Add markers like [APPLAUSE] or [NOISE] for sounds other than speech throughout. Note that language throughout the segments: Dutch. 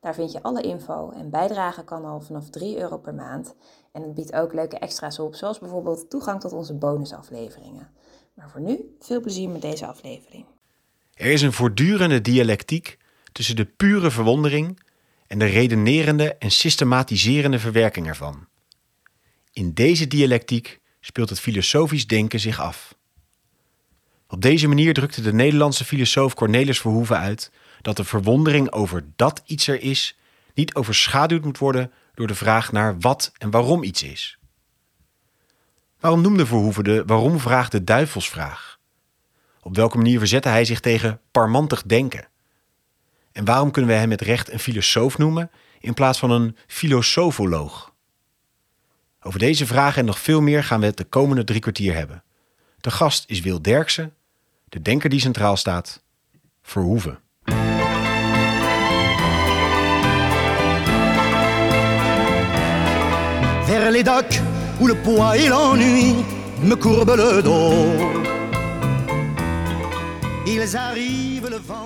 Daar vind je alle info en bijdragen kan al vanaf 3 euro per maand. En het biedt ook leuke extra's op, zoals bijvoorbeeld toegang tot onze bonusafleveringen. Maar voor nu, veel plezier met deze aflevering. Er is een voortdurende dialectiek tussen de pure verwondering en de redenerende en systematiserende verwerking ervan. In deze dialectiek speelt het filosofisch denken zich af. Op deze manier drukte de Nederlandse filosoof Cornelis Verhoeven uit dat de verwondering over dat iets er is niet overschaduwd moet worden door de vraag naar wat en waarom iets is. Waarom noemde Verhoeven de waarom-vraag de duivelsvraag? Op welke manier verzette hij zich tegen parmantig denken? En waarom kunnen we hem met recht een filosoof noemen in plaats van een filosofoloog? Over deze vragen en nog veel meer gaan we het de komende drie kwartier hebben. De gast is Wil Derksen, de denker die centraal staat, Verhoeven. Les docks où le poids et l'ennui me courbent le dos.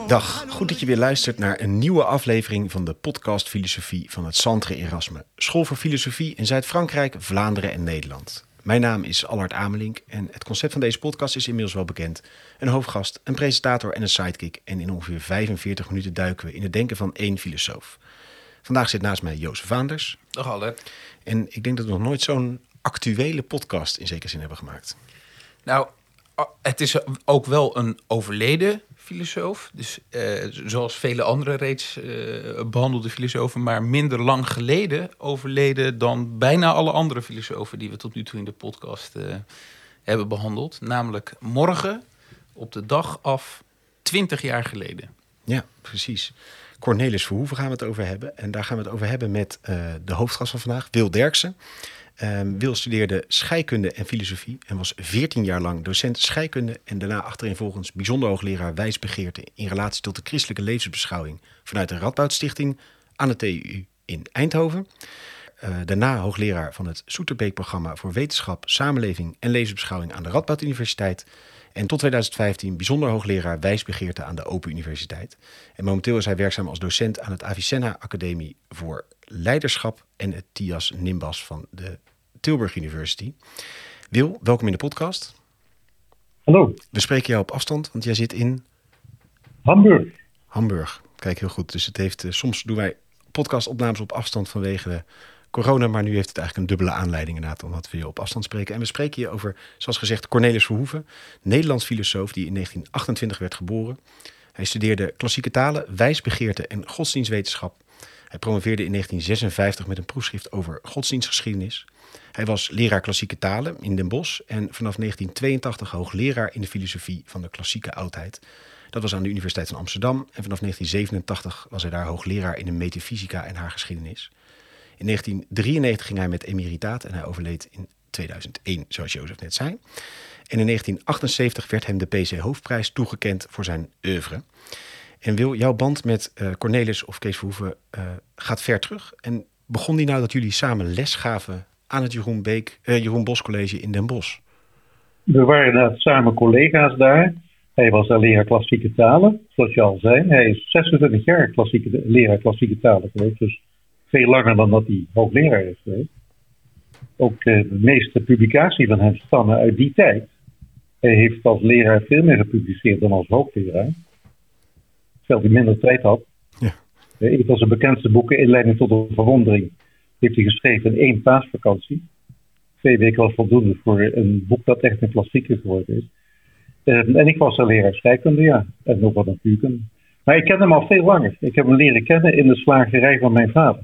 Dag, goed dat je weer luistert naar een nieuwe aflevering van de podcast Filosofie van het Centre Erasme, School voor Filosofie in Zuid-Frankrijk, Vlaanderen en Nederland. Mijn naam is Allard Amelink en het concept van deze podcast is inmiddels wel bekend. Een hoofdgast, een presentator en een sidekick. En in ongeveer 45 minuten duiken we in het denken van één filosoof. Vandaag zit naast mij Jozef Vaanders. Dag Allard. En ik denk dat we nog nooit zo'n actuele podcast in zekere zin hebben gemaakt. Nou, het is ook wel een overleden filosoof. Dus eh, zoals vele andere reeds eh, behandelde filosofen, maar minder lang geleden overleden dan bijna alle andere filosofen die we tot nu toe in de podcast eh, hebben behandeld. Namelijk morgen op de dag af 20 jaar geleden. Ja, precies. Cornelis Verhoeven gaan we het over hebben. En daar gaan we het over hebben met eh, de hoofdgast van vandaag, Wil Derksen. Ehm, Wil studeerde scheikunde en filosofie en was 14 jaar lang docent scheikunde en daarna achtereenvolgens bijzonder hoogleraar wijsbegeerte in relatie tot de christelijke levensbeschouwing vanuit de Radboud Stichting aan de TU in Eindhoven. Eh, daarna hoogleraar van het Soeterbeek-programma voor wetenschap, samenleving en levensbeschouwing aan de Radboud Universiteit. En tot 2015 bijzonder hoogleraar wijsbegeerte aan de Open Universiteit. En momenteel is hij werkzaam als docent aan het Avicenna Academie voor Leiderschap en het TIAS Nimbas van de Tilburg University. Wil, welkom in de podcast. Hallo, We spreken jou op afstand, want jij zit in Hamburg. Hamburg. Kijk, heel goed. Dus het heeft, eh, soms doen wij podcastopnames op afstand vanwege de corona, maar nu heeft het eigenlijk een dubbele aanleiding inderdaad, omdat we je op afstand spreken. En we spreken je over, zoals gezegd, Cornelis Verhoeven, Nederlands filosoof die in 1928 werd geboren. Hij studeerde klassieke talen, wijsbegeerte en godsdienstwetenschap. Hij promoveerde in 1956 met een proefschrift over godsdienstgeschiedenis. Hij was leraar klassieke talen in Den Bosch en vanaf 1982 hoogleraar in de filosofie van de klassieke oudheid. Dat was aan de Universiteit van Amsterdam en vanaf 1987 was hij daar hoogleraar in de metafysica en haar geschiedenis. In 1993 ging hij met emeritaat en hij overleed in 2001, zoals Jozef net zei. En in 1978 werd hem de PC Hoofdprijs toegekend voor zijn oeuvre. En wil jouw band met eh, Cornelis of Kees Verhoeven eh, gaat ver terug. En begon die nou dat jullie samen les gaven aan het Jeroen, Beek, eh, Jeroen Bos College in Den Bosch? We waren samen collega's daar. Hij was leraar klassieke talen, zoals je al zei. Hij is 26 jaar klassieke, leraar klassieke talen geweest, dus veel langer dan dat hij hoogleraar is geweest. Ook de meeste publicaties van hem stammen uit die tijd. Hij heeft als leraar veel meer gepubliceerd dan als hoogleraar. Terwijl hij minder tijd had. Ja. Eh, Een van zijn bekendste boeken, Inleiding tot de Verwondering, heeft hij geschreven in één paasvakantie. Twee weken was voldoende voor een boek dat echt een klassieker geworden is. En ik was een leraar scheikunde, ja. En ook wat natuurkunde. Maar ik ken hem al veel langer. Ik heb hem leren kennen in de slagerij van mijn vader.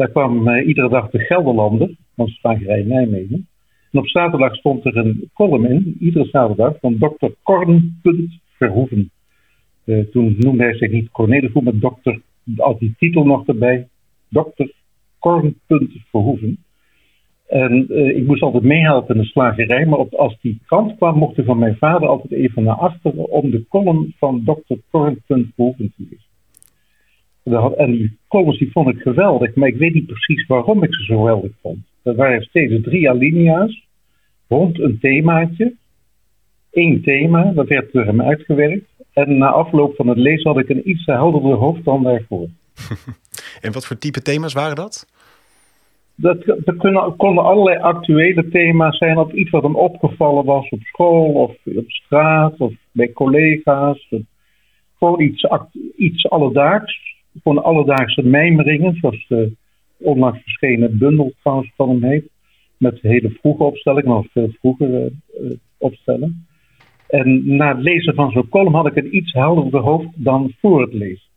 Daar kwam eh, iedere dag de Gelderlander, van slagerij Nijmegen. En op zaterdag stond er een column in, iedere zaterdag, van dokter Korn. Verhoeven. Eh, toen noemde hij zich niet Cornelis Verhoeven, maar dokter, had die titel nog erbij, dokter Kornpunt Verhoeven. En uh, ik moest altijd meehelpen in de slagerij, maar op, als die krant kwam, mocht van mijn vader altijd even naar achteren om de column van Dr. Kornpunt Verhoeven te lezen. En die columns die vond ik geweldig, maar ik weet niet precies waarom ik ze zo geweldig vond. Er waren steeds drie alinea's rond een themaatje. Eén thema, dat werd door hem uitgewerkt. En na afloop van het lezen had ik een iets helderder hoofd dan daarvoor. [LAUGHS] en wat voor type thema's waren dat? Dat, dat kunnen, konden allerlei actuele thema's zijn op iets wat hem opgevallen was op school of op straat of bij collega's. Gewoon iets, iets alledaags. Gewoon alledaagse mijmeringen, zoals de onlangs verschenen bundel trouwens van hem heet. Met hele vroege opstellingen, nog veel vroegere uh, opstellen. En na het lezen van zo'n column had ik een iets helderder hoofd dan voor het lezen.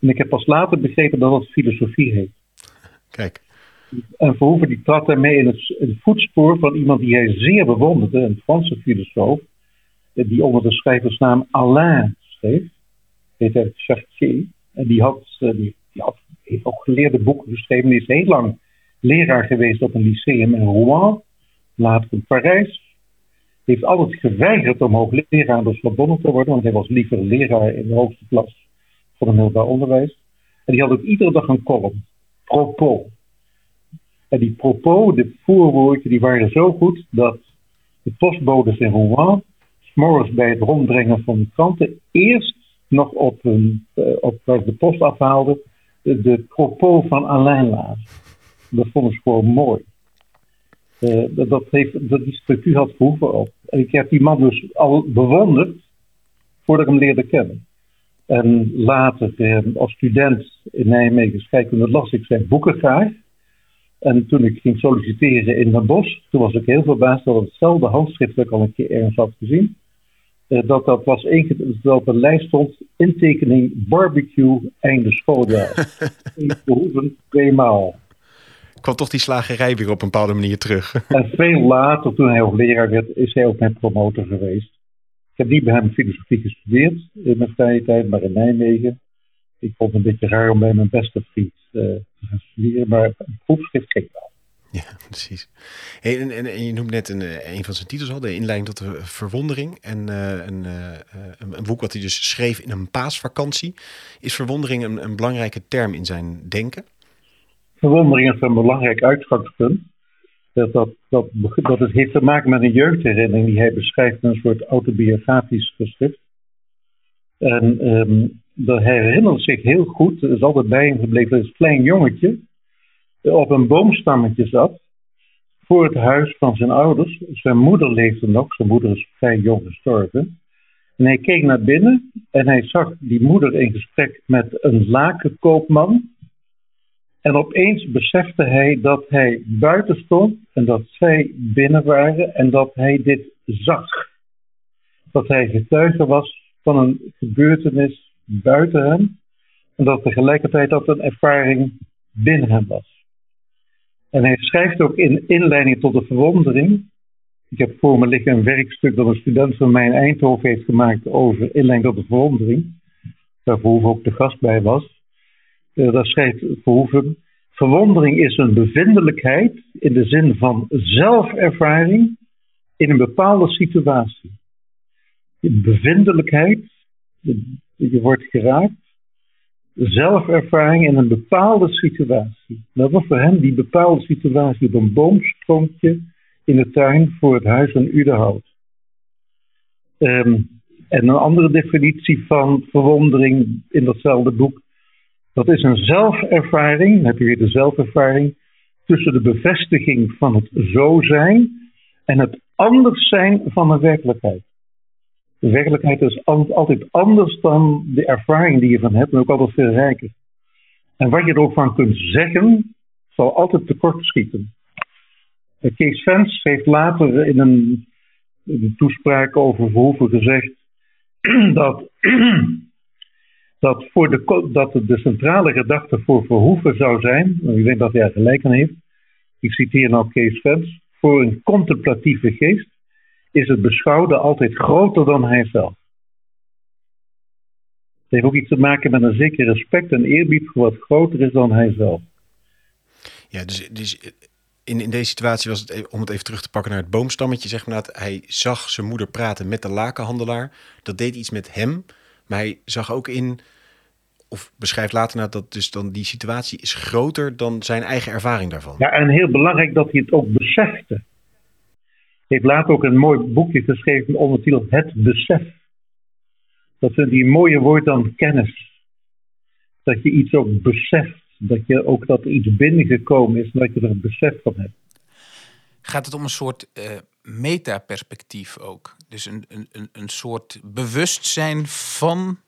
En ik heb pas later begrepen dat het filosofie heet. Kijk. En Verhoeven die trad daarmee in het, het, voetspoor van iemand die hij zeer bewonderde, een Franse filosoof, die onder de schrijversnaam Alain schreef. Heet hij Chartier. En die had, eh, die, die heeft ook geleerde boeken geschreven. Die is heel lang leraar geweest op een lyceum in Rouen, later in Parijs heeft altijd geweigerd om hoogleraar aan de te worden, want hij was liever leraar in de hoogste klas van het middelbaar onderwijs. En die had ook iedere dag een column, propos. En die propos, de voorwoordjes, die waren zo goed dat de postbodes in Rouen, s'morgens bij het rondbrengen van de kranten, eerst nog op, uh, op waar de post afhaalden, de, propos van Alain lazen. Dat vonden ze gewoon mooi. Uh, dat, heeft, dat die structuur had Verhoeven op. En ik heb die man dus al bewonderd voordat ik hem leerde kennen. En later, eh, als student in Nijmegen scheikunde, las ik zijn boeken graag. En toen ik ging solliciteren in Den Bosch, toen was ik heel verbaasd dat hetzelfde handschrift dat ik al een keer ergens had gezien. Uh, dat dat was dat op een lijst stond, intekening barbecue einde schooljaar. [LAUGHS] Verhoeven tweemaal kwam toch die slagerij weer op een bepaalde manier terug. [LAUGHS] En veel later, toen hij hoogleraar werd, is hij ook mijn promotor geweest. Ik heb niet bij hem filosofie gestudeerd in mijn vrije tijd, maar in Nijmegen. Ik vond het een beetje raar om bij mijn beste vriend uh, te gaan studeren, maar een proefschrift ging wel. [LAUGHS] Ja, precies. En, en, en, je noemt net een, eh, een van zijn titels al, de inleiding tot de verwondering. En uh, een, uh, een, boek wat hij dus schreef in een paasvakantie. Is verwondering een, een belangrijke term in zijn denken? verwondering is een belangrijk uitgangspunt. Dat, dat, dat, dat het heeft te maken met een jeugdherinnering die hij beschrijft in een soort autobiografisch geschrift. En um, dat herinnert zich heel goed, is altijd bij hem gebleven, een klein jongetje op een boomstammetje zat voor het huis van zijn ouders. Zijn moeder leefde nog, zijn moeder is vrij jong gestorven. En hij keek naar binnen en hij zag die moeder in gesprek met een lakenkoopman en opeens besefte hij dat hij buiten stond en dat zij binnen waren en dat hij dit zag. Dat hij getuige was van een gebeurtenis buiten hem en dat tegelijkertijd dat een ervaring binnen hem was. En hij schrijft ook in inleiding tot de verwondering. Ik heb voor me liggen een werkstuk dat een student van mij in Eindhoven heeft gemaakt over inleiding tot de verwondering. Waar Verhoeven ook de gast bij was. Uh, daar schrijft Verhoeven. Verwondering is een bevindelijkheid in de zin van zelfervaring in een bepaalde situatie. Bevindelijkheid, je wordt geraakt. Zelfervaring in een bepaalde situatie. Dat was voor hem die bepaalde situatie op een boomstronkje in de tuin voor het huis van Udenhout. Um, en een andere definitie van verwondering in datzelfde boek dat is een zelfervaring, dan heb je weer de zelfervaring, tussen de bevestiging van het zo zijn en het anders zijn van de werkelijkheid. De werkelijkheid is altijd anders dan de ervaring die je van hebt, en ook altijd veel rijker. En wat je er ook van kunt zeggen, zal altijd tekort schieten. Kees Vens heeft later in een, in een toespraak over Verhoeven gezegd [CLEARS THROAT] dat [CLEARS THROAT] dat, voor de, dat de centrale gedachte voor Verhoeven zou zijn, ik denk dat hij er gelijk aan heeft, ik citeer nou Kees Vens, voor een contemplatieve geest is het beschouwde altijd groter dan hij zelf. Het heeft ook iets te maken met een zeker respect en eerbied voor wat groter is dan hij zelf. Ja, dus, dus in, in deze situatie was het, e- om het even terug te pakken naar het boomstammetje, zeg maar, dat hij zag zijn moeder praten met de lakenhandelaar. Dat deed iets met hem, maar hij zag ook in, of beschrijft later na dat dus dan die situatie is groter dan zijn eigen ervaring daarvan. Ja, en heel belangrijk dat hij het ook besefte. Heeft later ook een mooi boekje geschreven onder de titel Het Besef. Dat vind een mooie woord dan kennis. Dat je iets ook beseft. Dat je ook dat iets binnengekomen is en dat je er een besef van hebt. Gaat het om een soort uh, metaperspectief ook? Dus een, een, een soort bewustzijn van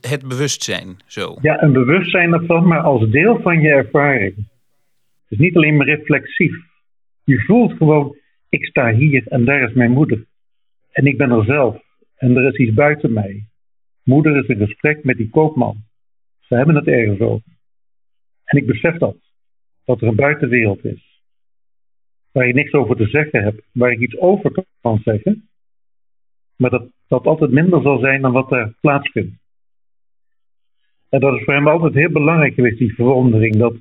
het bewustzijn, zo? Ja, een bewustzijn ervan, maar als deel van je ervaring. Het is niet alleen maar reflexief. Je voelt gewoon, ik sta hier en daar is mijn moeder. En ik ben er zelf. En er is iets buiten mij. Moeder is in gesprek met die koopman. Ze hebben het ergens over. En ik besef dat. Dat er een buitenwereld is. Waar je niks over te zeggen hebt. Waar ik iets over kan zeggen. Maar dat, dat altijd minder zal zijn dan wat er plaatsvindt. En dat is voor hem altijd heel belangrijk geweest, die verwondering. Dat,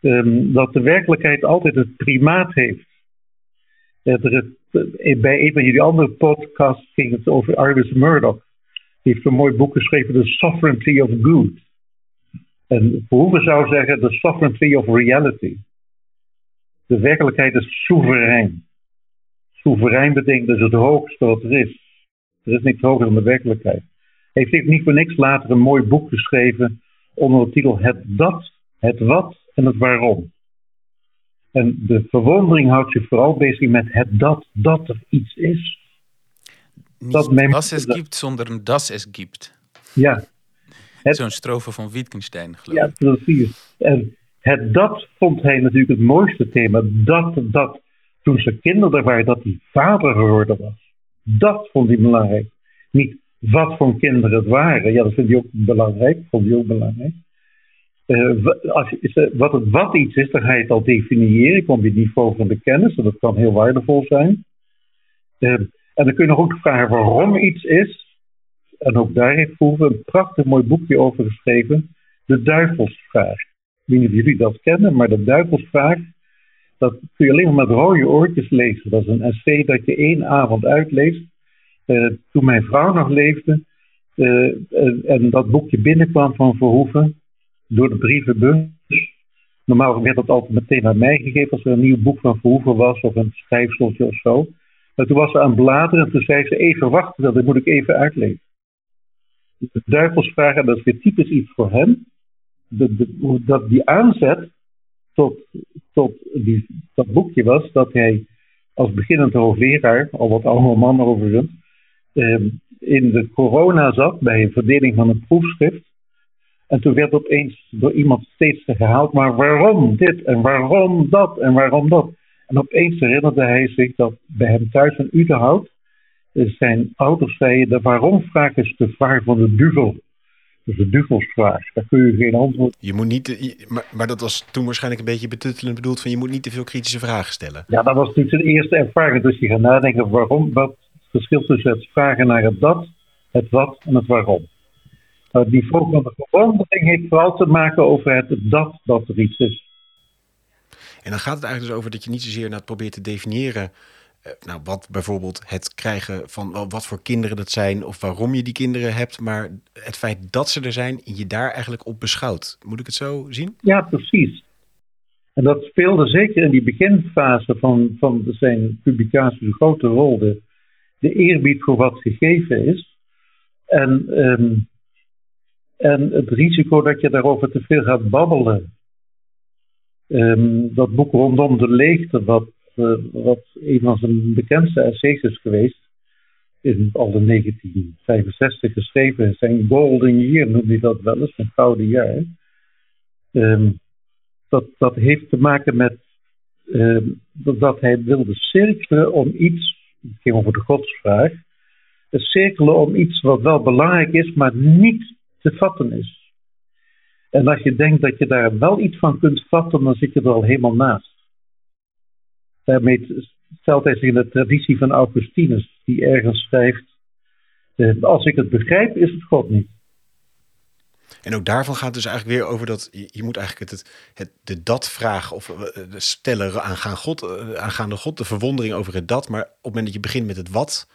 um, dat de werkelijkheid altijd het primaat heeft. Er is, eh, bij een van jullie andere podcasts ging het over Arvis Murdoch. Die heeft een mooi boek geschreven, The Sovereignty of Good. En Verhoeven zou zeggen, The Sovereignty of Reality. De werkelijkheid is soeverein. Soeverein betekent dus het hoogste wat er is. Er is niks hoger dan de werkelijkheid. Hij heeft niet voor niks later een mooi boek geschreven onder de titel Het Dat, Het Wat en Het Waarom. En de verwondering houdt zich vooral bezig met het dat, dat er iets is. dat men... was es gibt, zonder een das es gibt. Ja. Zo'n strofe van Wittgenstein, geloof ik. Ja, precies. En het dat vond hij natuurlijk het mooiste thema. Dat, dat, toen ze kinderen waren, dat hij vader geworden was. Dat vond hij belangrijk. Niet wat voor kinderen het waren. Ja, dat vind hij ook belangrijk. Vond hij ook belangrijk. Uh, als wat wat iets is, dan ga je het al definiëren. Kom je het niveau van de kennis. En dat kan heel waardevol zijn. Uh, en dan kun je nog ook vragen waarom iets is. En ook daar heeft Verhoeven een prachtig mooi boekje over geschreven. De duivelsvraag. Ik weet niet of jullie dat kennen, maar de duivelsvraag. Dat kun je alleen maar met rode oortjes lezen. Dat is een essay dat je één avond uitleest. Uh, toen mijn vrouw nog leefde. en dat boekje binnenkwam van Verhoeven door de brievenbus. Normaal werd dat altijd meteen naar mij gegeven als er een nieuw boek van Verhoeven was of een schrijfseltje of zo. Maar toen was ze aan het bladeren en toen zei ze even wachten, dat moet ik even uitleggen. De duivelsvraag, en dat is weer typisch iets voor hem, dat die aanzet tot, tot die, dat boekje was dat hij als beginnend hoogleraar, al wat oude man overigens, eh, in de corona zat bij een verdeling van een proefschrift. En toen werd opeens door iemand steeds gehaald, maar waarom dit en waarom dat en waarom dat? En opeens herinnerde hij zich dat bij hem thuis in Udenhout zijn ouders zeiden, de waarom-vraag is de vraag van de duvel. Dus de duvelsvraag, daar kun je geen antwoord Je moet niet, maar, maar, dat was toen waarschijnlijk een beetje betuttelend bedoeld van je moet niet te veel kritische vragen stellen. Ja, dat was natuurlijk zijn eerste ervaring. Dus je gaat nadenken waarom, wat het verschil tussen het vragen naar het dat, het wat en het waarom. Uh, die vorm van de verwondering heeft vooral te maken over het dat dat er iets is. En dan gaat het eigenlijk dus over dat je niet zozeer naar het probeert te definiëren. Uh, nou, wat bijvoorbeeld het krijgen van wat voor kinderen dat zijn of waarom je die kinderen hebt, maar het feit dat ze er zijn en je daar eigenlijk op beschouwt. Moet ik het zo zien? Ja, precies. En dat speelde zeker in die beginfase van, van zijn publicatie een grote rol. De, de eerbied voor wat gegeven is. En um, en het risico dat je daarover te veel gaat babbelen. Um, dat boek rondom de leegte, wat, uh, wat een van zijn bekendste essays is geweest, in al de 1965 geschreven, zijn golden year noemt hij dat wel eens, een gouden jaar. Um, dat, dat heeft te maken met um, dat hij wilde cirkelen om iets, het ging over de godsvraag, cirkelen om iets wat wel belangrijk is, maar niet te vatten is. En als je denkt dat je daar wel iets van kunt vatten, dan zit je er al helemaal naast. Daarmee stelt hij zich in de traditie van Augustinus, die ergens schrijft: eh, Als ik het begrijp, is het God niet. En ook daarvan gaat het dus eigenlijk weer over dat je, moet eigenlijk het, het, de dat-vraag of uh, stellen aangaan God, uh, aangaande God, de verwondering over het dat. Maar op het moment dat je begint met het wat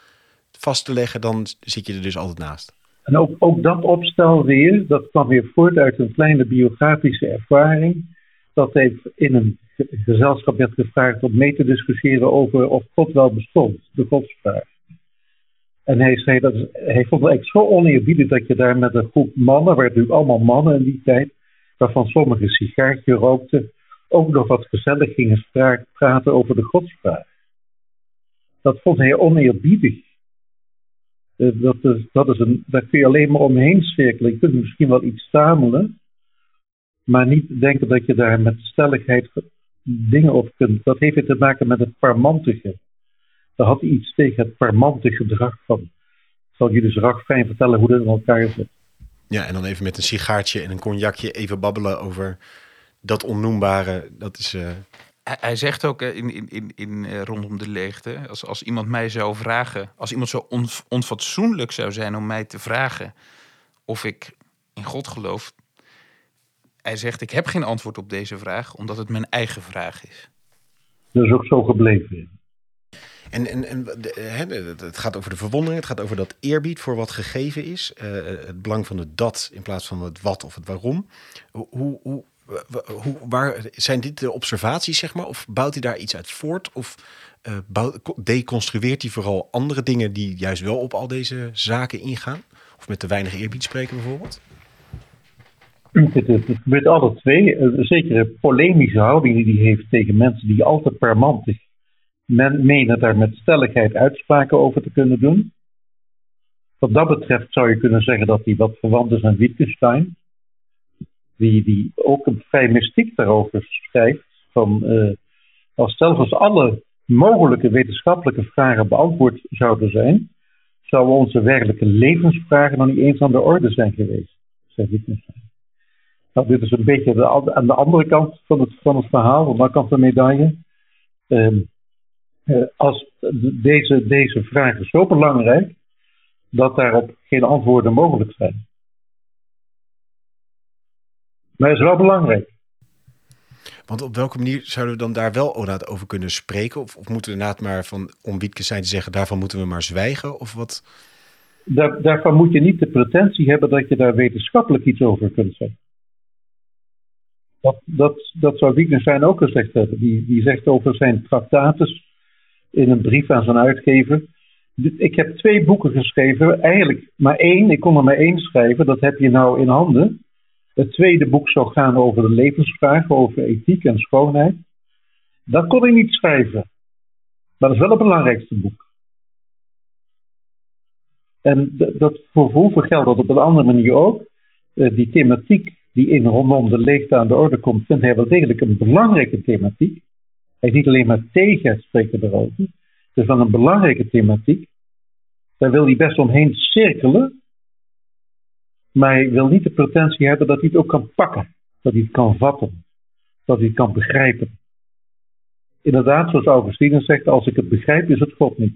vast te leggen, dan zit je er dus altijd naast. En ook, dat opstel weer, dat kwam weer voort uit een kleine biografische ervaring. Dat heeft in een gezelschap werd gevraagd om mee te discussiëren over of God wel bestond, de godsvraag. En hij zei dat hij vond het zo oneerbiedig dat je daar met een groep mannen, waar natuurlijk allemaal mannen in die tijd, waarvan sommigen sigaartje rookten, ook nog wat gezellig gingen praten over de godsvraag. Dat vond hij oneerbiedig. Eh, dat is, dat is een, daar kun je alleen maar omheen cirkelen. Je kunt misschien wel iets stamelen, maar niet denken dat je daar met stelligheid dingen op kunt. Dat heeft te maken met het parmantige. Daar had hij iets tegen het parmante gedrag van. Ik zal jullie dus fijn vertellen hoe dat in elkaar zit. Ja, en dan even met een sigaartje en een cognacje even babbelen over dat onnoembare. Dat is. Uh... Hij, hij, zegt ook in, in, in, in uh, rondom de leegte, als, als iemand mij zou vragen, als iemand zo on, onfatsoenlijk zou zijn om mij te vragen of ik in God geloof, hij zegt: Ik heb geen antwoord op deze vraag, omdat het mijn eigen vraag is. Dat is ook zo gebleven. En, en, en het gaat over de verwondering, het gaat over dat eerbied voor wat gegeven is. Uh, het belang van het dat in plaats van het wat of het waarom. Hoe, hoe, hoe, waar, zijn dit de observaties, zeg maar? Of bouwt hij daar iets uit voort? Of uh, deconstrueert hij vooral andere dingen die juist wel op al deze zaken ingaan? Of met te weinig eerbied spreken bijvoorbeeld? Het, het, gebeurt alle twee. Een zekere polemische houding die hij heeft tegen mensen die altijd permantig men menen daar met stelligheid uitspraken over te kunnen doen. Wat dat betreft zou je kunnen zeggen dat hij wat verwant is aan Wittgenstein. Die, die ook een vrij mystiek daarover schrijft. Van, uh, als zelfs alle mogelijke wetenschappelijke vragen beantwoord zouden zijn, zouden onze werkelijke levensvragen nog niet eens aan de orde zijn geweest, zegt Wittgenstein. Nou, dit is een beetje aan de andere kant van het, van verhaal, aan de kant van de medaille. Uh, uh, als deze, deze vraag is zo belangrijk dat daarop geen antwoorden mogelijk zijn. Maar het is wel belangrijk. Want op welke manier zouden we dan daar wel over kunnen spreken? Of, of moeten we inderdaad maar van om zijn te zeggen, daarvan moeten we maar zwijgen? Of wat? Daar, daarvan moet je niet de pretentie hebben dat je daar wetenschappelijk iets over kunt zeggen. Dat, dat, dat zou Wittgenstein ook gezegd hebben. Die, die zegt over zijn tractatus in een brief aan zijn uitgever. Ik heb twee boeken geschreven, eigenlijk maar één. Ik kon er maar één schrijven, dat heb je nou in handen. Het tweede boek zou gaan over de levensvragen, over ethiek en schoonheid. Dat kon ik niet schrijven. Maar dat is wel het belangrijkste boek. En dat voor geldt dat op een andere manier ook. Eh, die thematiek die in rondom de leegte aan de orde komt, vindt hij wel degelijk een belangrijke thematiek. Hij is niet alleen maar tegen het spreken erover. Het is wel een belangrijke thematiek. Daar wil hij best omheen cirkelen. Maar hij wil niet de pretentie hebben dat hij het ook kan pakken. Dat hij het kan vatten. Dat hij het kan begrijpen. Inderdaad, zoals Augustinus zegt, als ik het begrijp, is het God niet.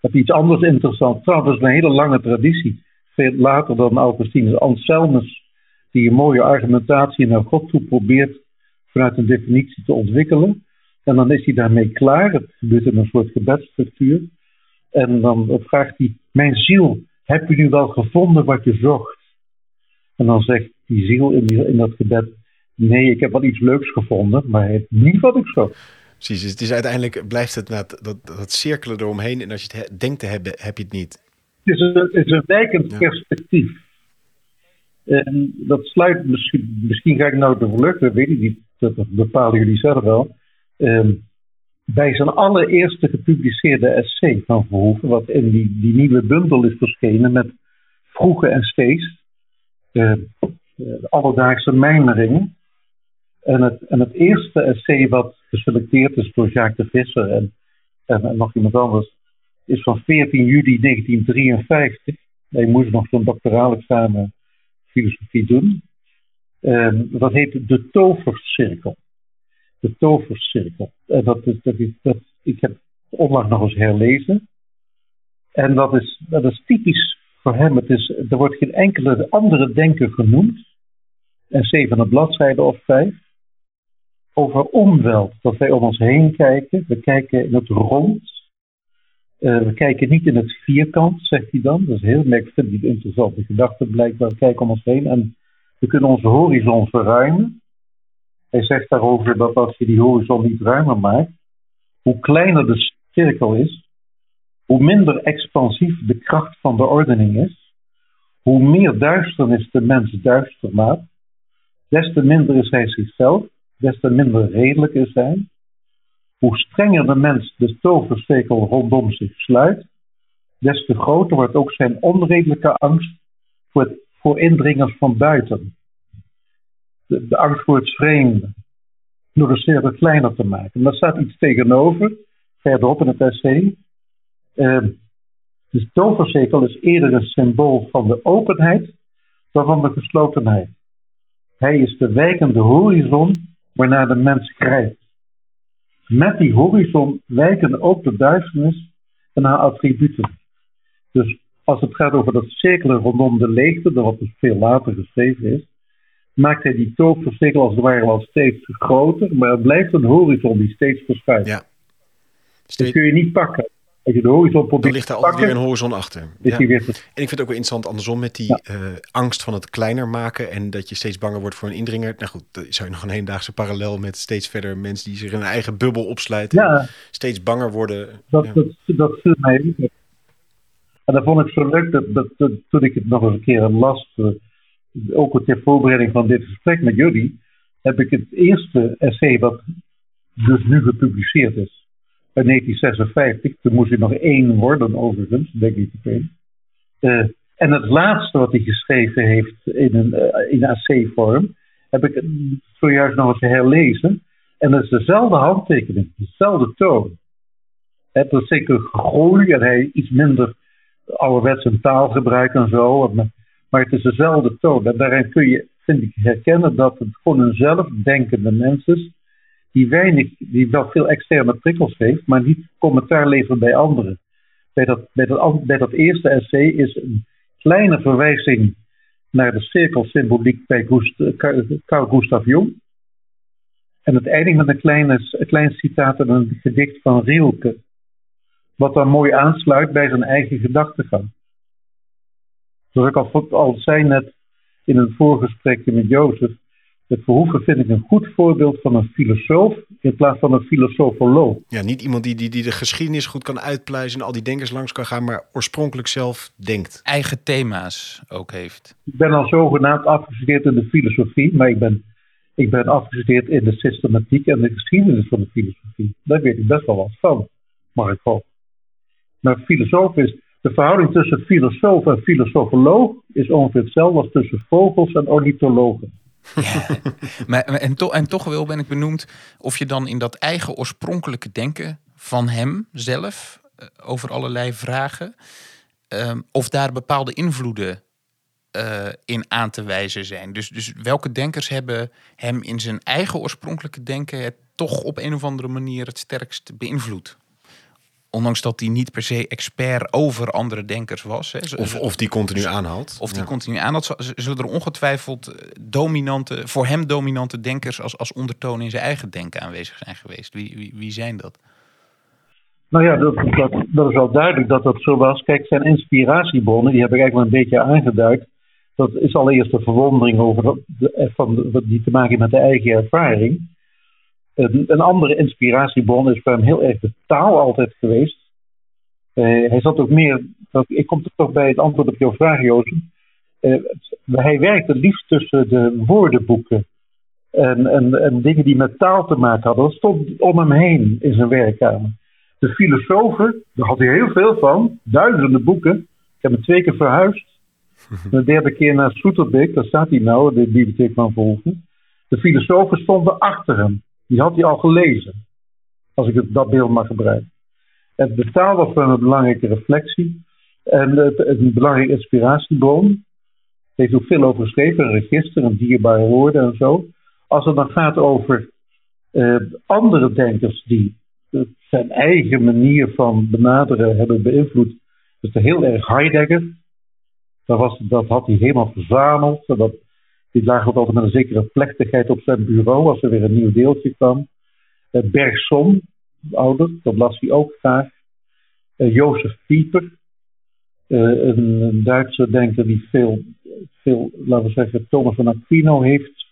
Dat iets anders interessant. Trouwens, dat is een hele lange traditie. Veel later dan Augustinus. Anselmus, die een mooie argumentatie naar God toe probeert vanuit een definitie te ontwikkelen. En dan is hij daarmee klaar. Het gebeurt in een soort gebedsstructuur. En dan vraagt hij: Mijn ziel, heb je nu wel gevonden wat je zocht? En dan zegt die ziel in, die, in dat gebed: Nee, ik heb wel iets leuks gevonden, maar niet wat ik zocht. Precies, dus het is uiteindelijk blijft het dat, dat, dat cirkelen eromheen. En als je het denkt te hebben, heb je het niet. Het is een, het is een wijkend perspectief. En dat sluit misschien, misschien ga ik nou de vlucht, weet ik niet dat bepalen jullie zelf wel. Ehm, bij zijn allereerste gepubliceerde essay van Verhoeven, wat in die, die nieuwe bundel is verschenen met vroege essays, uh, de alledaagse mijmeringen. En het, en het eerste essay wat geselecteerd is door Jacques de Visser en, en, nog iemand anders, is van 14 juli 1953. Hij moest nog zo'n doctoraal examen filosofie doen. Um, dat heet de tovercirkel. De tovercirkel. En dat is, dat is, ik heb onlangs nog eens herlezen. En dat is, dat is typisch voor hem, het is, er wordt geen enkele andere denker genoemd. En zeven een bladzijde of vijf. Over omweld, dat wij om ons heen kijken. We kijken in het rond. Uh, we kijken niet in het vierkant, zegt hij dan. Dat is heel merk, vind ik interessante gedachte blijkbaar. We kijken om ons heen en we kunnen onze horizon verruimen. Hij zegt daarover dat als je die horizon niet ruimer maakt, hoe kleiner de cirkel is, hoe minder expansief de kracht van de ordening is, hoe meer duisternis de mens duister maakt, des te minder is hij zichzelf, des te minder redelijk is hij. Hoe strenger de mens de toverstekel rondom zich sluit, des te groter wordt ook zijn onredelijke angst voor, voor indringers van buiten. De, angst voor het vreemde, door de cirkel kleiner te maken. En daar staat iets tegenover, verderop in het essay. Uh, de tovercirkel is eerder een symbool van de openheid dan van de geslotenheid. Hij is de wijkende horizon waarnaar de mens grijpt. Met die horizon wijken ook de duisternis en haar attributen. Dus als het gaat over dat cirkelen rondom de leegte, dat wat dus veel later geschreven is, maakt hij die tovercirkel als het ware wel steeds groter, maar het blijft een horizon die steeds verschuift. Ja. Dat kun je niet pakken. Als je de horizon probeert Dan ligt daar altijd weer een horizon achter. Ja. En ik vind het ook wel interessant andersom met die uh, angst van het kleiner maken en dat je steeds banger wordt voor een indringer. Nou goed, dat zou je nog een hedendaagse parallel met steeds verder mensen die zich in een eigen bubbel opsluiten. Ja. Steeds banger worden. Dat, dat, dat viel mij. En dat vond ik zo leuk dat, dat, dat, toen ik het nog eens een keer las, uh, ook ter voorbereiding van dit gesprek met jullie, heb ik het eerste essay wat dus nu gepubliceerd is in 1956. Toen moest hij nog één worden, overigens, denk ik meteen. Uh, en het laatste wat hij geschreven heeft in een uh, in AC-vorm, heb ik zojuist nog eens herlezen. En dat is dezelfde handtekening, dezelfde toon. Het is zeker groei en hij iets minder ouderwets taal gebruikt en zo. Maar het is dezelfde toon. En daarin kun je, vind ik, herkennen dat het gewoon een zelfdenkende mens is die weinig, die wel veel externe prikkels heeft, maar niet commentaar levert bij anderen. Bij dat, eerste essay is een kleine verwijzing naar de cirkelsymboliek bij Gust, Carl Gustav Jung. En het eindigt met een, kleine, klein citaat en een gedicht van Rielke. Wat dan mooi aansluit bij zijn eigen gedachtegang. Zoals ik al, al zei net in een voorgesprekje met Jozef, het Verhoeven vind ik een goed voorbeeld van een filosoof in plaats van een filosofoloog. Ja, niet iemand die, die, die de geschiedenis goed kan uitpluizen en al die denkers langs kan gaan, maar oorspronkelijk zelf denkt. Eigen thema's ook heeft. Ik ben al zogenaamd afgestudeerd in de filosofie, maar ik ben, ik ben afgestudeerd in de systematiek en de geschiedenis van de filosofie. Daar weet ik best wel wat van, mag ik hopen. Maar filosoof is, de verhouding tussen filosoof en filosofoloog is ongeveer hetzelfde als tussen vogels en ornithologen. [LAUGHS] Maar, en, to, en toch wel ben ik benoemd of je dan in dat eigen oorspronkelijke denken van hem zelf uh, over allerlei vragen, um, of daar bepaalde invloeden uh, in aan te wijzen zijn. Dus, dus welke denkers hebben hem in zijn eigen oorspronkelijke denken het toch op een of andere manier het sterkst beïnvloed? Ondanks dat hij niet per se expert over andere denkers was. Hè. Of, of die continu aanhaalt. Of die continu aanhaalt. Zullen er ongetwijfeld eh, dominante, voor hem dominante denkers als, als ondertoon in zijn eigen denken aanwezig zijn geweest? Wie, wie, wie zijn dat? Nou ja, dat, dat, dat, is wel duidelijk dat dat zo was. Kijk, zijn inspiratiebronnen, die heb ik eigenlijk wel een beetje aangeduid. Dat is allereerst de verwondering over de, van, die te maken met de eigen ervaring. Een, een, andere inspiratiebron is voor hem heel erg de taal altijd geweest. Uh, hij zat ook meer, ik kom toch bij het antwoord op jouw vraag, Jozef. Uh, hij werkte liefst tussen de woordenboeken en, en, en, dingen die met taal te maken hadden. Dat stond om hem heen in zijn werkkamer. De filosofen, daar had hij heel veel van, duizenden boeken. Ik heb hem twee keer verhuisd. [LAUGHS] De derde keer naar Soeterbeek, daar staat hij nou, de bibliotheek van Volgen. De filosofen stonden achter hem. Die had hij al gelezen. Als ik het, dat beeld mag gebruiken. En de taal was een belangrijke reflectie. En een belangrijke inspiratiebron. Hij heeft ook veel over geschreven. Een register, een dierbare woorden en zo. Als het dan gaat over uh, andere denkers die zijn eigen manier van benaderen hebben beïnvloed. Dus heel erg Heidegger. Dat, was, dat had hij helemaal verzameld. Dat, die lag ook altijd met een zekere plechtigheid op zijn bureau als er weer een nieuw deeltje kwam. Uh, Bergson, ouder, dat las hij ook graag. Uh, Jozef Pieper, een, een, Duitse denker die veel, veel, laten we zeggen, Thomas van Aquino heeft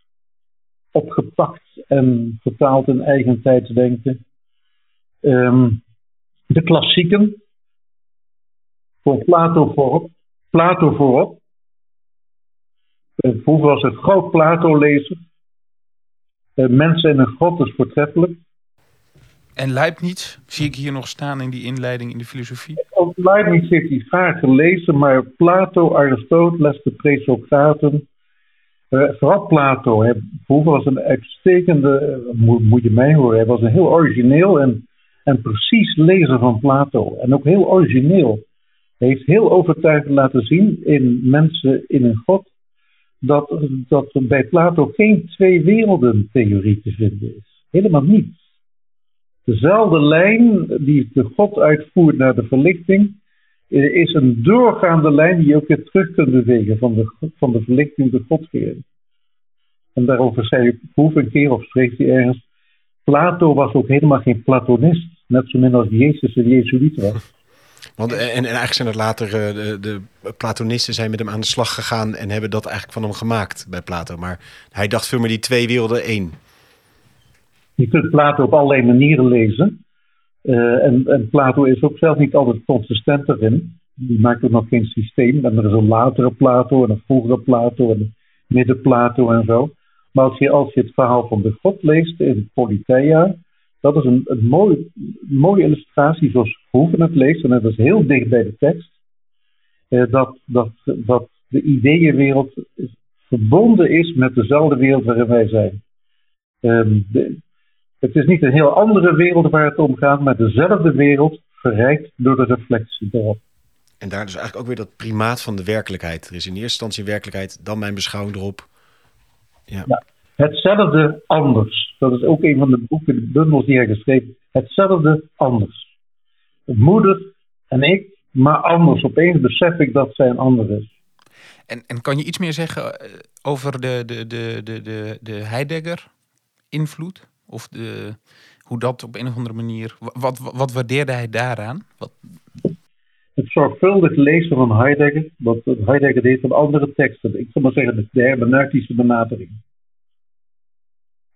opgepakt en vertaald in eigen tijdsdenken. Um, de klassieken, voor Plato voorop. Plato voorop. Vroeger was een groot Plato-lezer. Mensen in een grot is voortreffelijk. En Leibniz zie ik hier nog staan in die inleiding in de filosofie? Ook Leibniz heeft hij vaak gelezen, maar Plato, Aristoteles, de presocraten, uh, vooral Plato, hè, vroeger was een uitstekende, moet, moet, je mij horen, hij was een heel origineel en, en precies lezer van Plato. En ook heel origineel. Hij heeft heel overtuigend laten zien in mensen in een god dat, dat bij Plato geen twee werelden theorie te vinden is. Helemaal niet. Dezelfde lijn die de God uitvoert naar de verlichting, eh, is een doorgaande lijn die je ook weer terug kunt bewegen van de, van de verlichting de Godkering. En daarover zei ik proef een keer of schreef hij ergens. Plato was ook helemaal geen Platonist, net zo min als Jezus een Jezuïet was. Want, en, en eigenlijk zijn er later uh, de, Platonisten zijn met hem aan de slag gegaan en hebben dat eigenlijk van hem gemaakt bij Plato. Maar hij dacht veel meer die twee werelden één. Je kunt Plato op allerlei manieren lezen. Uh, en, Plato is ook zelf niet altijd consistent erin. Die maakt ook nog geen systeem. En er is een latere Plato en een vroegere Plato en een midden-Plato en zo. Maar als je, als je het verhaal van de God leest in Politeia, dat is een, een mooi, mooie illustratie zoals Hoeven het leest. En dat is heel dicht bij de tekst. Uh, dat, dat, dat de ideeënwereld verbonden is met dezelfde wereld waarin wij zijn. Um, de, het is niet een heel andere wereld waar het om gaat, maar dezelfde wereld verrijkt door de reflectie erop. En daar dus eigenlijk ook weer dat primaat van de werkelijkheid. Er is in eerste instantie werkelijkheid, dan mijn beschouwing erop. Ja. ja. hetzelfde anders. Dat is ook een van de boeken, de bundels die hij geschreven Hetzelfde anders. Moeder en ik, maar anders. Opeens besef ik dat zij een ander is. En, en kan je iets meer zeggen eh, over de, de, de, de, de, de Heidegger-invloed? Of de, hoe dat op een of andere manier. Wat, wat, waardeerde hij daaraan? Wat... Het zorgvuldig lezen van Heidegger, wat Heidegger deed van andere teksten. Ik zou maar zeggen de hermeneutische benadering.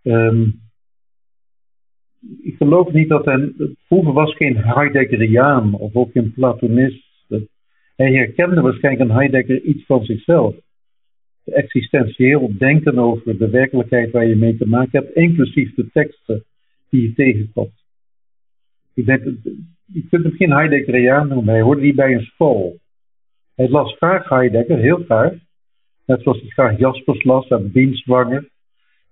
Um, ik geloof niet dat hij. Vroeger was geen Heideggeriaan of ook geen Platonist. Hij herkende waarschijnlijk een Heidegger iets van zichzelf. Existentieel denken over de werkelijkheid waar je mee te maken hebt, inclusief de teksten die je tegenkomt. Ik je kunt hem geen Heideggeriaan noemen, hij hoorde niet bij een school. Hij las graag Heidegger, heel graag. Net zoals hij graag Jaspers las en Bienswanger.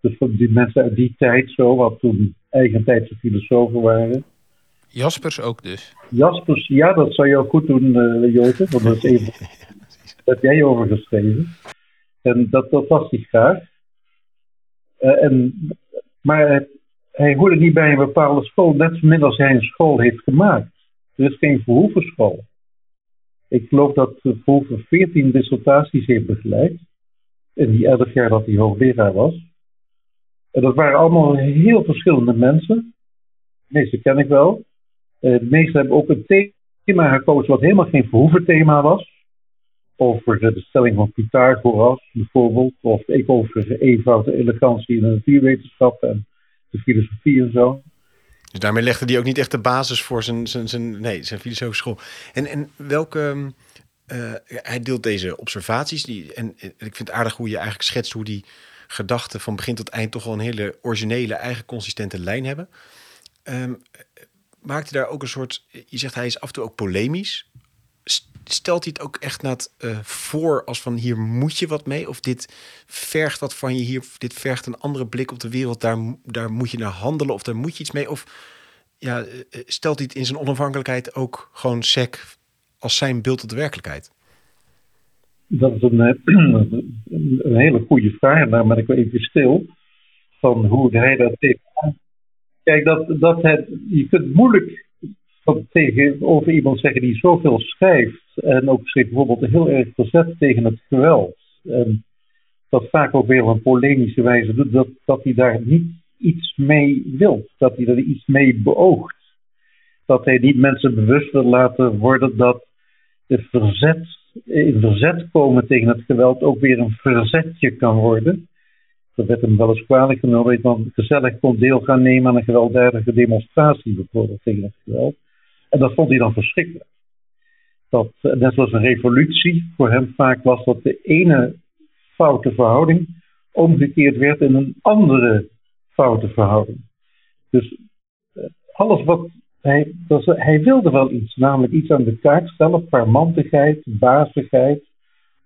Dus van die mensen uit die tijd zo, wat toen eigentijdse filosofen waren. Jaspers ook dus? Jaspers, ja, dat zou je ook goed doen, uh, Jozef, want dat is even... [LAUGHS] dat heb jij over geschreven. En dat, dat was hij graag. Uh, en, maar hij, hij hoorde niet bij een bepaalde school, net zo min als hij een school heeft gemaakt. Er is geen Verhoeven Ik geloof dat Verhoeven 14 dissertaties heeft begeleid. In die 11 jaar dat hij hoogleraar was. Dat waren allemaal heel verschillende mensen. De meeste ken ik wel. Uh, de meeste hebben ook een thema gekozen wat helemaal geen Verhoeven thema was over de stelling van Pythagoras bijvoorbeeld, of ik over eenvoud, de elegantie in de natuurwetenschap en de filosofie en zo. Dus daarmee legde hij ook niet echt de basis voor zijn, zijn, zijn, nee, zijn filosofische school. En, en welke. Uh, hij deelt deze observaties. Die, en, ik vind het aardig hoe je eigenlijk schetst hoe die gedachten van begin tot eind toch wel een hele originele, eigen consistente lijn hebben. Um, maakte daar ook een soort. Je zegt hij is af en toe ook polemisch stelt hij het ook echt naar uh, voor als van hier moet je wat mee? Of dit vergt wat van je hier, dit vergt een andere blik op de wereld, daar, daar moet je naar handelen of daar moet je iets mee? Of ja, eh, eh, stelt hij het in zijn onafhankelijkheid ook gewoon sec als zijn beeld op de werkelijkheid? Dat is een, [CLEARS THROAT] een hele goede vraag, daar ben ik wel even stil van hoe hij dat heeft. Kijk, dat, dat het, je kunt moeilijk tegenover iemand zeggen die zoveel schrijft en ook bijvoorbeeld heel erg verzet tegen het geweld. En dat vaak ook weer op een polemische wijze doet, dat, dat hij daar niet iets mee wil, dat hij er iets mee beoogt. Dat hij niet mensen bewust wil laten worden dat de verzet, in verzet komen tegen het geweld ook weer een verzetje kan worden. Dat werd hem wel eens kwalijk genomen dan gezellig kon deel gaan nemen aan een gewelddadige demonstratie, bijvoorbeeld tegen het geweld. En dat vond hij dan verschrikkelijk. Dat, net zoals een revolutie voor hem vaak was dat de ene foute verhouding omgekeerd werd in een andere foute verhouding. Dus eh, alles wat hij, hij wilde wel iets, namelijk iets aan de kaart stellen, parmantigheid, bazigheid,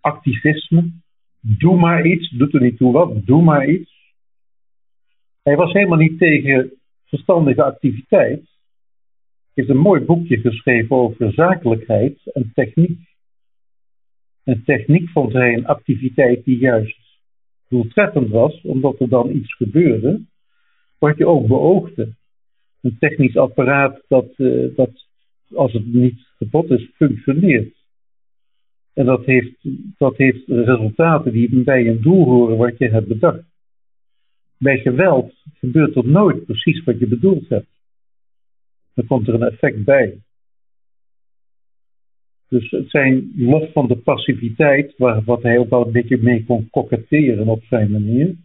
activisme. Doe maar iets, doet er niet toe wat, doe maar iets. Hij was helemaal niet tegen verstandige activiteit. Heeft een mooi boekje geschreven over zakelijkheid en techniek. En techniek vond hij een activiteit die juist doeltreffend was, omdat er dan iets gebeurde wat je ook beoogde. Een technisch apparaat dat, uh, dat als het niet kapot is, functioneert. En dat heeft, dat heeft resultaten die bij een doel horen wat je hebt bedacht. Bij geweld gebeurt er nooit precies wat je bedoeld hebt. Dan komt er een effect bij. Dus het zijn los van de passiviteit, waar, wat hij ook wel een beetje mee kon koketteren op zijn manier.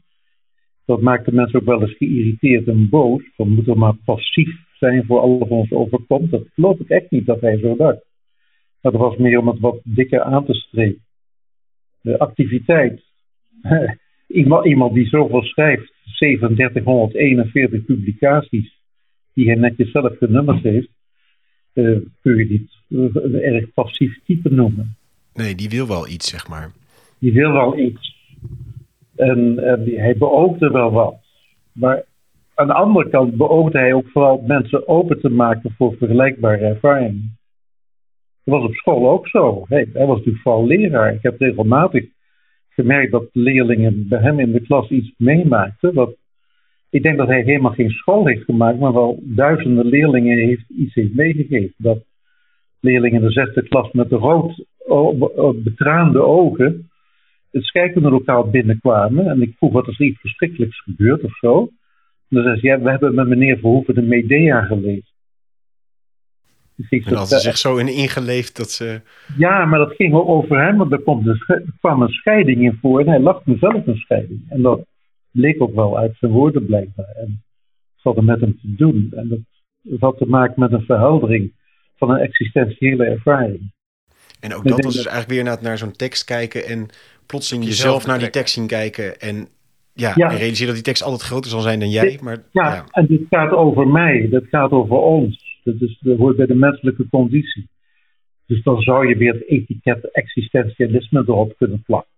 Dat maakt de mensen ook wel eens geïrriteerd en boos. We moeten maar passief zijn voor alles wat ons overkomt. Dat geloof ik echt niet dat hij zo dacht. Dat was meer om het wat dikker aan te strepen. De activiteit. [LAUGHS] iemand, iemand die zoveel schrijft, 3741 publicaties, die hij netjes zelf genummerd heeft, uh, kun je niet een erg passief type noemen. Nee, die wil wel iets, zeg maar. Die wil wel iets. En, hij beoogde wel wat. Maar aan de andere kant beoogde hij ook vooral mensen open te maken voor vergelijkbare ervaringen. Dat was op school ook zo. Hij was natuurlijk vooral leraar. Ik heb regelmatig gemerkt dat leerlingen bij hem in de klas iets meemaakten. Wat, ik denk dat hij helemaal geen school heeft gemaakt, maar wel duizenden leerlingen heeft iets heeft meegegeven. Dat leerlingen in de zesde klas met de rood betraande ogen scheikundelokaal binnenkwamen. En ik vroeg wat er iets verschrikkelijks gebeurd of zo. En dan zei ze, ja, we hebben met meneer Verhoeven de Medea gelezen. Dus en hadden ze zich zo in ingeleefd dat ze... Ja, maar dat ging over hem, want er, komt er kwam een scheiding in voor en hij lacht mezelf een scheiding. En dat bleek ook wel uit zijn woorden blijkbaar. En dat had er met hem te doen. En dat had te maken met een verheldering van een existentiële ervaring. En ook dat was dus eigenlijk weer naar, naar zo'n tekst kijken en plotseling jezelf naar die tekst zien kijken en ja, ja. en realiseer dat die tekst altijd groter zal zijn dan jij. Maar, ja, ja, en dit gaat over mij, dat gaat over ons. Dat, is, dat hoort bij de menselijke conditie. Dus dan zou je weer het etiket existentialisme erop kunnen plakken.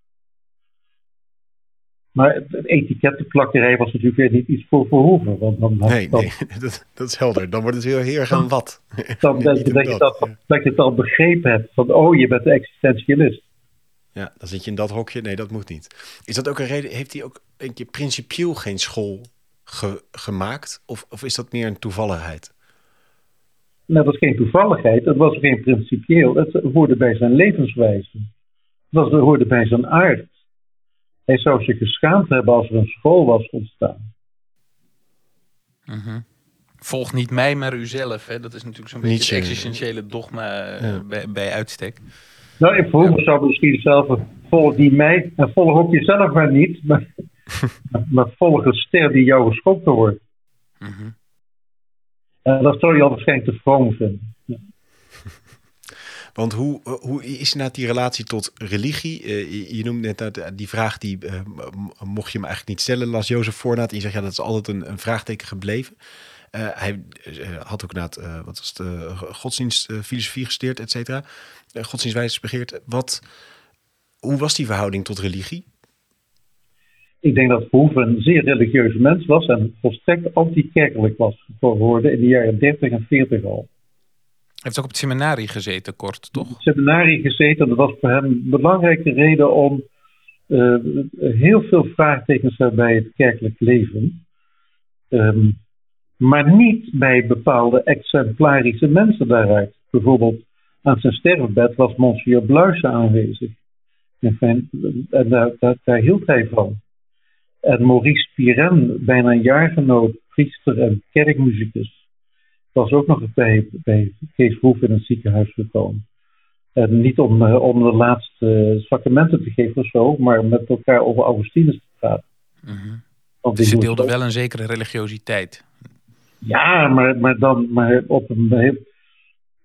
Maar het etikettenplakkerij was natuurlijk weer niet iets voor Verhoeven. Want dan, nee, nee [LAUGHS] dat, dat, is helder. Dan wordt het weer heel erg aan wat. Dan [LAUGHS] denk je dat, je dat, dat je het al begrepen hebt. Van, oh, je bent de existentialist. Ja, dan zit je in dat hokje. Nee, dat moet niet. Is dat ook een reden? Heeft hij ook een keer principieel geen school gemaakt? Of, of is dat meer een toevalligheid? Nou, dat was geen toevalligheid. Het was geen principieel. Het hoorde bij zijn levenswijze. Het hoorde bij zijn aard. Hij zou zich geschaamd hebben als er een school was ontstaan. Mm Volg niet mij, maar uzelf. Hè? Dat is natuurlijk zo'n beetje het existentiële dogma eh, bij, bij uitstek. Nou, ik vroeg zou misschien zelf volg niet mij en volg ook jezelf maar niet, maar, [LAUGHS] maar volg een ster die jou geschoten wordt. Mm En dat zou je al waarschijnlijk te vroom vinden. Want hoe, hoe is inderdaad die relatie tot religie? Uh, je, noemde net dat, die vraag, die uh, mocht je me eigenlijk niet stellen, las Jozef voornaat. En je zegt, ja, dat is altijd een, een vraagteken gebleven. Uh, hij had ook inderdaad, wat was het, godsdienst, filosofie gestudeerd, et cetera. godsdienstwijze begeerd. Wat, hoe was die verhouding tot religie? Ik denk dat Verhoeven een zeer religieuze mens was en volstrekt anti-kerkelijk was geworden in de jaren 30 en 40 al heeft ook op het seminarie gezeten, kort, toch? Het seminarie gezeten, dat was voor hem een belangrijke reden om uh, heel veel vraagtekens bij het kerkelijk leven. Um, maar niet bij bepaalde exemplarische mensen daaruit. Bijvoorbeeld aan zijn sterfbed was Monsieur Bluisen aanwezig. En daar, daar, daar hield hij van. En Maurice Piren, bijna een jaargenoot, priester en kerkmuzikus, was ook nog bij, bij Kees Roef in het ziekenhuis gekomen. En niet om, eh, om de laatste sacramenten te geven of zo, maar met elkaar over Augustinus te praten. Mm Dus ze deelden wel een zekere religiositeit. Ja, maar, maar dan maar op een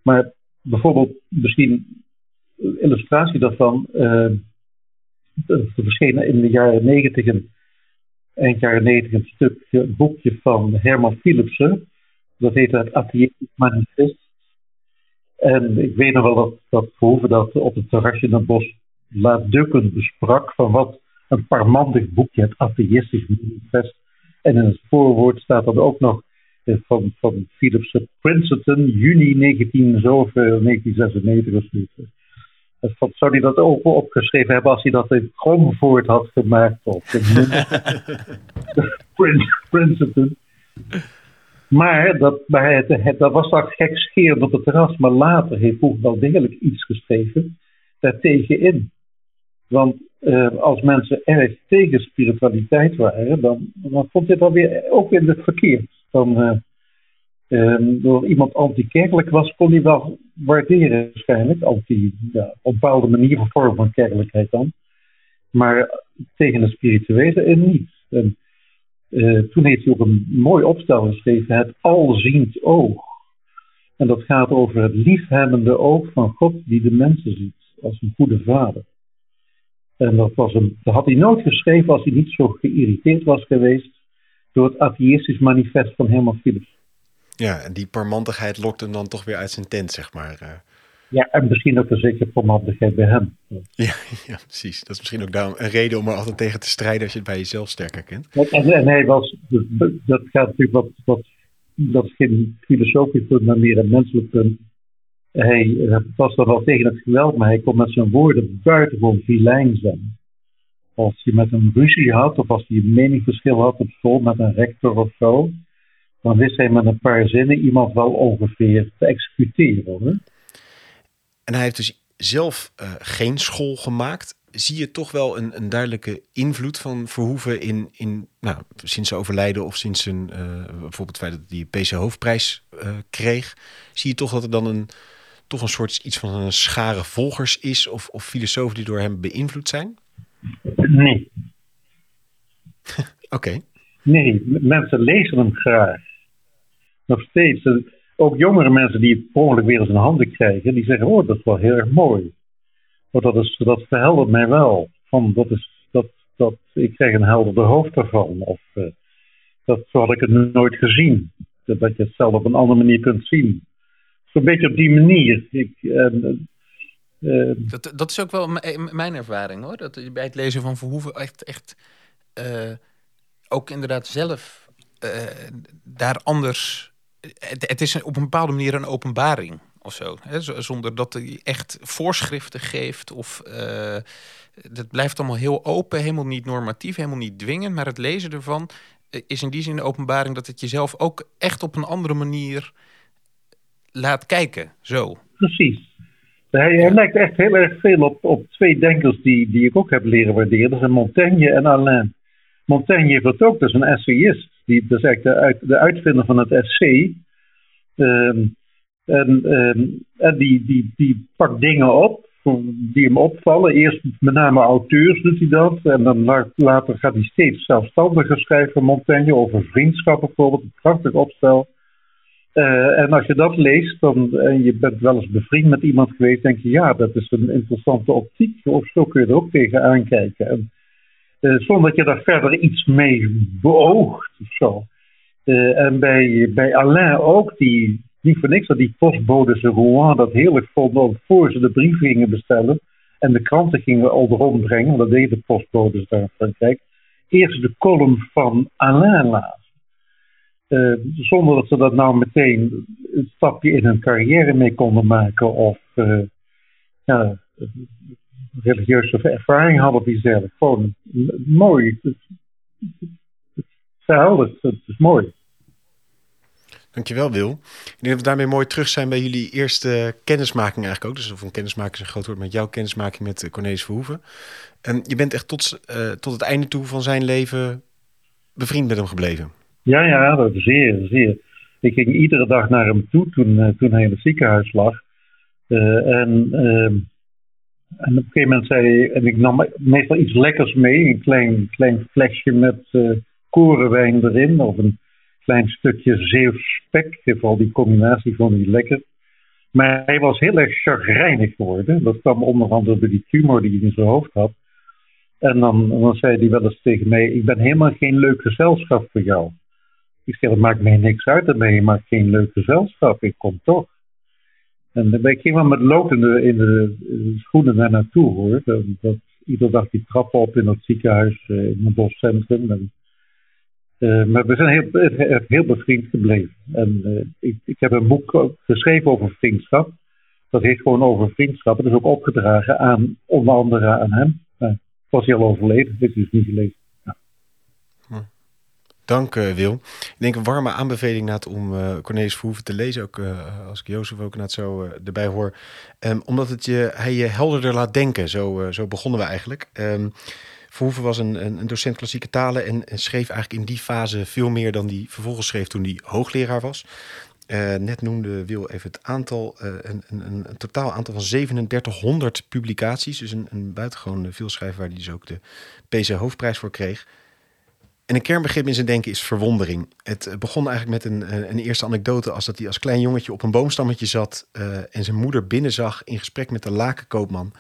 Maar bijvoorbeeld, misschien een illustratie daarvan. Uh, er verscheen in de jaren negentig, eind jaren negentig, een stuk boekje van Herman Philipsen. Dat heet het Atheïstisch Manifest. En ik weet nog wel dat, dat Verhoeven dat op het terrasje in het bos laatdukkend besprak. Van wat een parmantig boekje, het Atheïstisch Manifest. En in het voorwoord staat dan ook nog eh, van, van Philips Princeton, juni 19, zoveel, 1996 of zoiets. Wat zou hij dat ook opgeschreven hebben als hij dat in Kromvoort had gemaakt? Of [LAUGHS] Princeton. Maar dat, maar het, het, dat was dat gekscherend op het terras. Maar later heeft Boeg wel degelijk iets geschreven daartegen in. Want uh, als mensen erg tegen spiritualiteit waren, dan, dan vond dit alweer ook in het verkeerd. Dan, uh, door iemand anti-kerkelijk was, kon hij wel waarderen waarschijnlijk. Anti, op een bepaalde manier een vorm van kerkelijkheid dan. Maar tegen de spirituele in niet. Toen heeft hij ook een mooi opstel geschreven, het alziend oog. En dat gaat over het liefhebbende oog van God die de mensen ziet als een goede vader. En dat, was een, dat had hij nooit geschreven als hij niet zo geïrriteerd was geweest door het atheïstisch manifest van Herman Philips. Ja, en die parmantigheid lokt hem dan toch weer uit zijn tent, zeg maar. Ja, en misschien ook een zekere parmantigheid bij hem. Ja, [LAUGHS] ja, precies. Dat is misschien ook daarom een reden om er altijd tegen te strijden als je het bij jezelf sterker kent. En, hij was, dat gaat natuurlijk wat, wat dat is geen filosofisch punt, maar meer een menselijk punt. Hij was dan wel tegen het geweld, maar hij kon met zijn woorden buitengewoon vilijn zijn. Als je met een ruzie had, of als hij een meningsverschil had op school met een rector of zo, dan wist hij met een paar zinnen iemand wel ongeveer te executeren. Hè? En hij heeft dus zelf uh, geen school gemaakt. Zie je toch wel een, een duidelijke invloed van Verhoeven in, in nou, sinds zijn overlijden of sinds zijn, uh, bijvoorbeeld het feit dat hij de PC Hoofdprijs uh, kreeg. Zie je toch dat er dan een, toch een soort iets van een schare volgers is of, of filosofen die door hem beïnvloed zijn? Nee. [LAUGHS] Oké. Okay. Nee, mensen lezen hem graag. Nog steeds. Ook jongere mensen die het ongeluk weer eens in handen krijgen, die zeggen: Oh, dat is wel heel erg mooi. Want dat, is, dat verheldert mij wel. Van, dat is, dat, dat, ik krijg een helderder hoofd ervan. Of uh, dat, zo had ik het nooit gezien. Dat, je het zelf op een andere manier kunt zien. Zo'n beetje op die manier. Ik, uh, uh, dat, dat is ook wel mijn ervaring hoor. Dat bij het lezen van Verhoeven echt, echt ook inderdaad zelf daar anders. Het, het, is op een bepaalde manier een openbaring of zo. Hè? Zonder dat hij echt voorschriften geeft. Of uh, dat blijft allemaal heel open, helemaal niet normatief, helemaal niet dwingend. Maar het lezen ervan is in die zin de openbaring dat het jezelf ook echt op een andere manier laat kijken. Zo. Precies. Hij, hij lijkt echt heel erg veel op, op twee denkers die, die ik ook heb leren waarderen. Dat zijn Montaigne en Alain. Montaigne heeft dat ook, dat is een essayist. Die, dat is eigenlijk de, uit, de uitvinder van het essay. Um, en, ehm, en die, die, die pakt dingen op die hem opvallen. Eerst met name auteurs doet hij dat. En dan later gaat hij steeds zelfstandiger schrijven, Montaigne, over vriendschap bijvoorbeeld. Een prachtig opstel. Uh, en als je dat leest dan, en je bent wel eens bevriend met iemand geweest, denk je ja, dat is een interessante optiek. Of zo kun je er ook tegen aankijken. En, zonder dat je daar verder iets mee beoogt of zo. Uh, en bij, bij Alain ook, die, niet voor niks dat die postbodes in Rouen dat heerlijk vonden voor ze de brief gingen bestellen en de kranten gingen al rondbrengen, want dat deden de postbodes daar in Frankrijk, eerst de column van Alain laten. Uh, zonder dat ze dat nou meteen een stapje in hun carrière mee konden maken of ja, religieuze ervaring hadden die zelf. Gewoon mooi. Het, het, het, is mooi. Dankjewel, Wil. Ik denk dat we daarmee mooi terug zijn bij jullie eerste kennismaking eigenlijk ook. Dus of een kennismaking is een groot woord met jouw kennismaking met eh, Cornelis Verhoeven. En je bent echt tot, uh, tot het einde toe van zijn leven bevriend met hem gebleven. Ja, ja, dat zeer, zeer. Ik ging iedere dag naar hem toe toen, uh, toen hij in het ziekenhuis lag. en, ehm, en op een gegeven moment zei en ik nam meestal iets lekkers mee, een klein, klein flesje met korenwijn erin of een klein stukje Zeeuws spek. Vooral die combinatie vond hij lekker. Maar hij was heel erg chagrijnig geworden. Dat kwam onder andere door die tumor die hij in zijn hoofd had. En dan, dan zei hij wel eens tegen mij: Ik ben helemaal geen leuk gezelschap voor jou. Ik zei: Dat maakt mij niks uit, dan ben je maar geen leuk gezelschap. Ik kom toch. En ik ging wel met lood in de, schoenen daar naartoe hoor. Dat, dat, iedere dag die trappen op in het ziekenhuis, eh, in het boscentrum. En uh, maar we zijn heel, heel bevriend gebleven. En uh, ik, ik, heb een boek geschreven over vriendschap. Dat heet gewoon over vriendschap. Dat is ook opgedragen aan onder andere aan hem. Uh, was hij al overleden, dit is niet gelezen. Dank Wil. Ik denk een warme aanbeveling om Cornelis Verhoeven te lezen. Ook als ik Jozef ook net zo erbij hoor. Um, omdat het je, hij je helderder laat denken. Zo, zo begonnen we eigenlijk. Um, Verhoeven was een, een, een docent klassieke talen en, schreef eigenlijk in die fase veel meer dan die vervolgens schreef toen hij hoogleraar was. Uh, net noemde Wil even het aantal, uh, een, een, een, totaal aantal van 3700 publicaties. Dus een, een buitengewoon veelschrijver waar hij dus ook de PC Hoofdprijs voor kreeg. En een kernbegrip in zijn denken is verwondering. Het begon eigenlijk met een, een eerste anekdote als dat hij als klein jongetje op een boomstammetje zat uh, en zijn moeder binnenzag in gesprek met de lakenkoopman.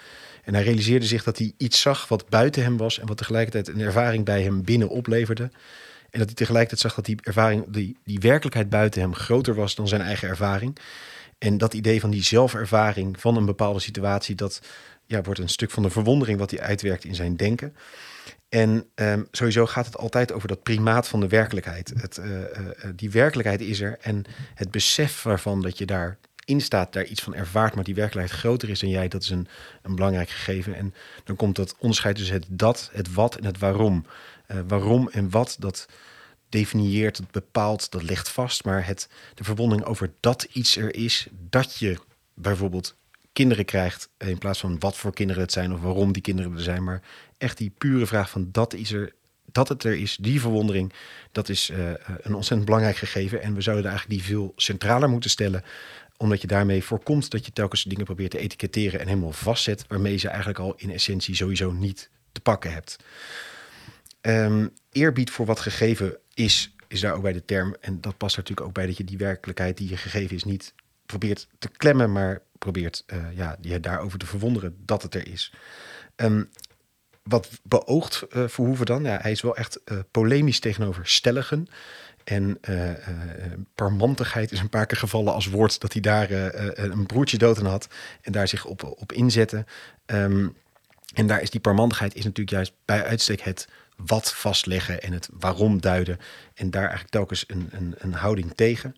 En hij realiseerde zich dat hij iets zag wat buiten hem was en wat tegelijkertijd een ervaring bij hem binnen opleverde. En dat hij tegelijkertijd zag dat die ervaring, die, die werkelijkheid buiten hem groter was dan zijn eigen ervaring. En dat idee van die zelfervaring van een bepaalde situatie, dat ja, wordt een stuk van de verwondering wat hij uitwerkt in zijn denken. En um, sowieso gaat het altijd over dat primaat van de werkelijkheid. Het, uh, uh, die werkelijkheid is er en het besef waarvan dat je daar in staat, daar iets van ervaart, maar die werkelijkheid groter is dan jij, dat is een, een belangrijk gegeven. En dan komt dat onderscheid tussen het dat, het wat en het waarom. Waarom en wat, dat definieert, dat bepaalt, dat legt vast. Maar het, de verbonding over dat iets er is, dat je bijvoorbeeld kinderen krijgt, in plaats van wat voor kinderen het zijn of waarom die kinderen er zijn, maar echt die pure vraag van dat is er, dat het er is, die verwondering, dat is uh, een ontzettend belangrijk gegeven. En we zouden eigenlijk die veel centraler moeten stellen omdat je daarmee voorkomt dat je telkens dingen probeert te etiketteren en helemaal vastzet, waarmee ze eigenlijk al in essentie sowieso niet te pakken hebt. Um, eerbied voor wat gegeven is, is daar ook bij de term. En dat past natuurlijk ook bij dat je die werkelijkheid die je gegeven is niet probeert te klemmen, maar probeert uh, ja, je daarover te verwonderen dat het er is. Um, wat beoogt uh, Verhoeven dan? Ja, hij is wel echt uh, polemisch tegenover stelligen. En uh, parmantigheid is een paar keer gevallen als woord dat hij daar een broertje dood aan had en daar zich op, op inzette. Um, en daar is die parmantigheid is natuurlijk juist bij uitstek het wat vastleggen en het waarom duiden. En daar eigenlijk telkens een, een, een houding tegen.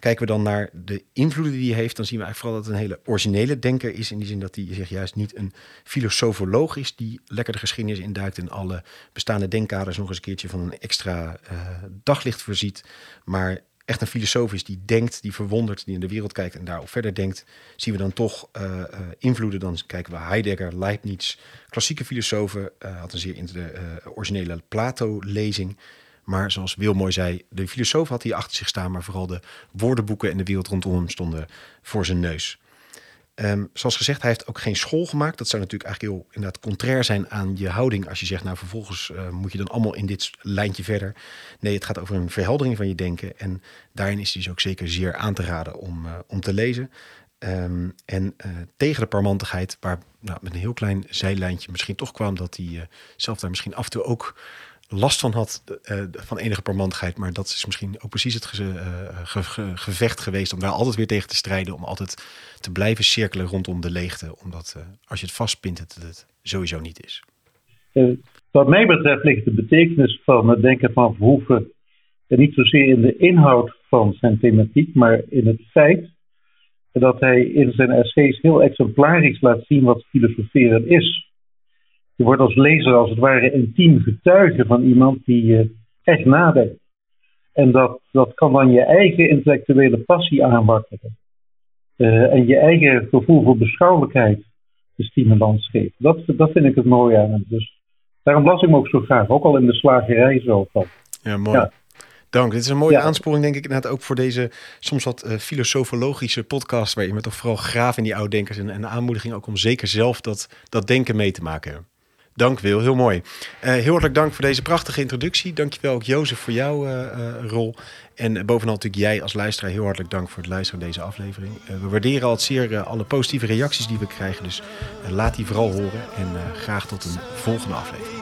Kijken we dan naar de invloeden die hij heeft, dan zien we eigenlijk vooral dat het een hele originele denker is. In die zin dat hij zich juist niet een filosofoloog is die lekker de geschiedenis induikt en alle bestaande denkkaders nog eens een keertje van een extra uh, daglicht voorziet. Maar echt een filosoof is die denkt, die verwondert, die in de wereld kijkt en daarop verder denkt, zien we dan toch uh, uh, invloeden. Dan kijken we Heidegger, Leibniz, klassieke filosofen, uh, had een zeer originele Plato-lezing. Maar zoals Wil mooi zei, de filosoof had hij achter zich staan, maar vooral de woordenboeken en de wereld rondom hem stonden voor zijn neus. Um, zoals gezegd, hij heeft ook geen school gemaakt. Dat zou natuurlijk eigenlijk heel inderdaad contrair zijn aan je houding. Als je zegt, nou vervolgens uh, moet je dan allemaal in dit lijntje verder. Nee, het gaat over een verheldering van je denken. En daarin is hij dus ook zeker zeer aan te raden om, uh, om te lezen. Um, en uh, tegen de parmantigheid, waar nou, met een heel klein zijlijntje misschien toch kwam dat hij zelf daar misschien af en toe ook last van had uh, van enige parmantigheid. Maar dat is misschien ook precies het ge, uh, ge, ge, gevecht geweest om daar altijd weer tegen te strijden. Om altijd te blijven cirkelen rondom de leegte. Omdat uh, als je het vastpint, het, het sowieso niet is. wat mij betreft ligt de betekenis van het denken van Verhoeven niet zozeer in de inhoud van zijn thematiek, maar in het feit dat hij in zijn essays heel exemplarisch laat zien wat filosoferen is. Je wordt als lezer als het ware intiem getuige van iemand die echt nadenkt. En dat, dat kan dan je eigen intellectuele passie aanwakkeren. Uh, en je eigen gevoel voor beschouwelijkheid de stimulans geeft. Dat, dat vind ik het mooie aan hem. Dus daarom las ik hem ook zo graag, ook al in de slagerij zo. Van. Ja, mooi. Ja. Dank. Dit is een mooie ja. aansporing, denk ik, inderdaad ook voor deze soms wat uh, filosofologische podcast, waar je met toch vooral graaf in die ouddenkers en, en de aanmoediging ook om zeker zelf dat, dat denken mee te maken. Dank Wil, heel mooi. Uh, heel hartelijk dank voor deze prachtige introductie. Dankjewel ook Jozef voor jouw uh, rol. En bovenal natuurlijk jij als luisteraar heel hartelijk dank voor het luisteren naar deze aflevering. we waarderen al zeer alle positieve reacties die we krijgen. Dus laat die vooral horen en graag tot een volgende aflevering.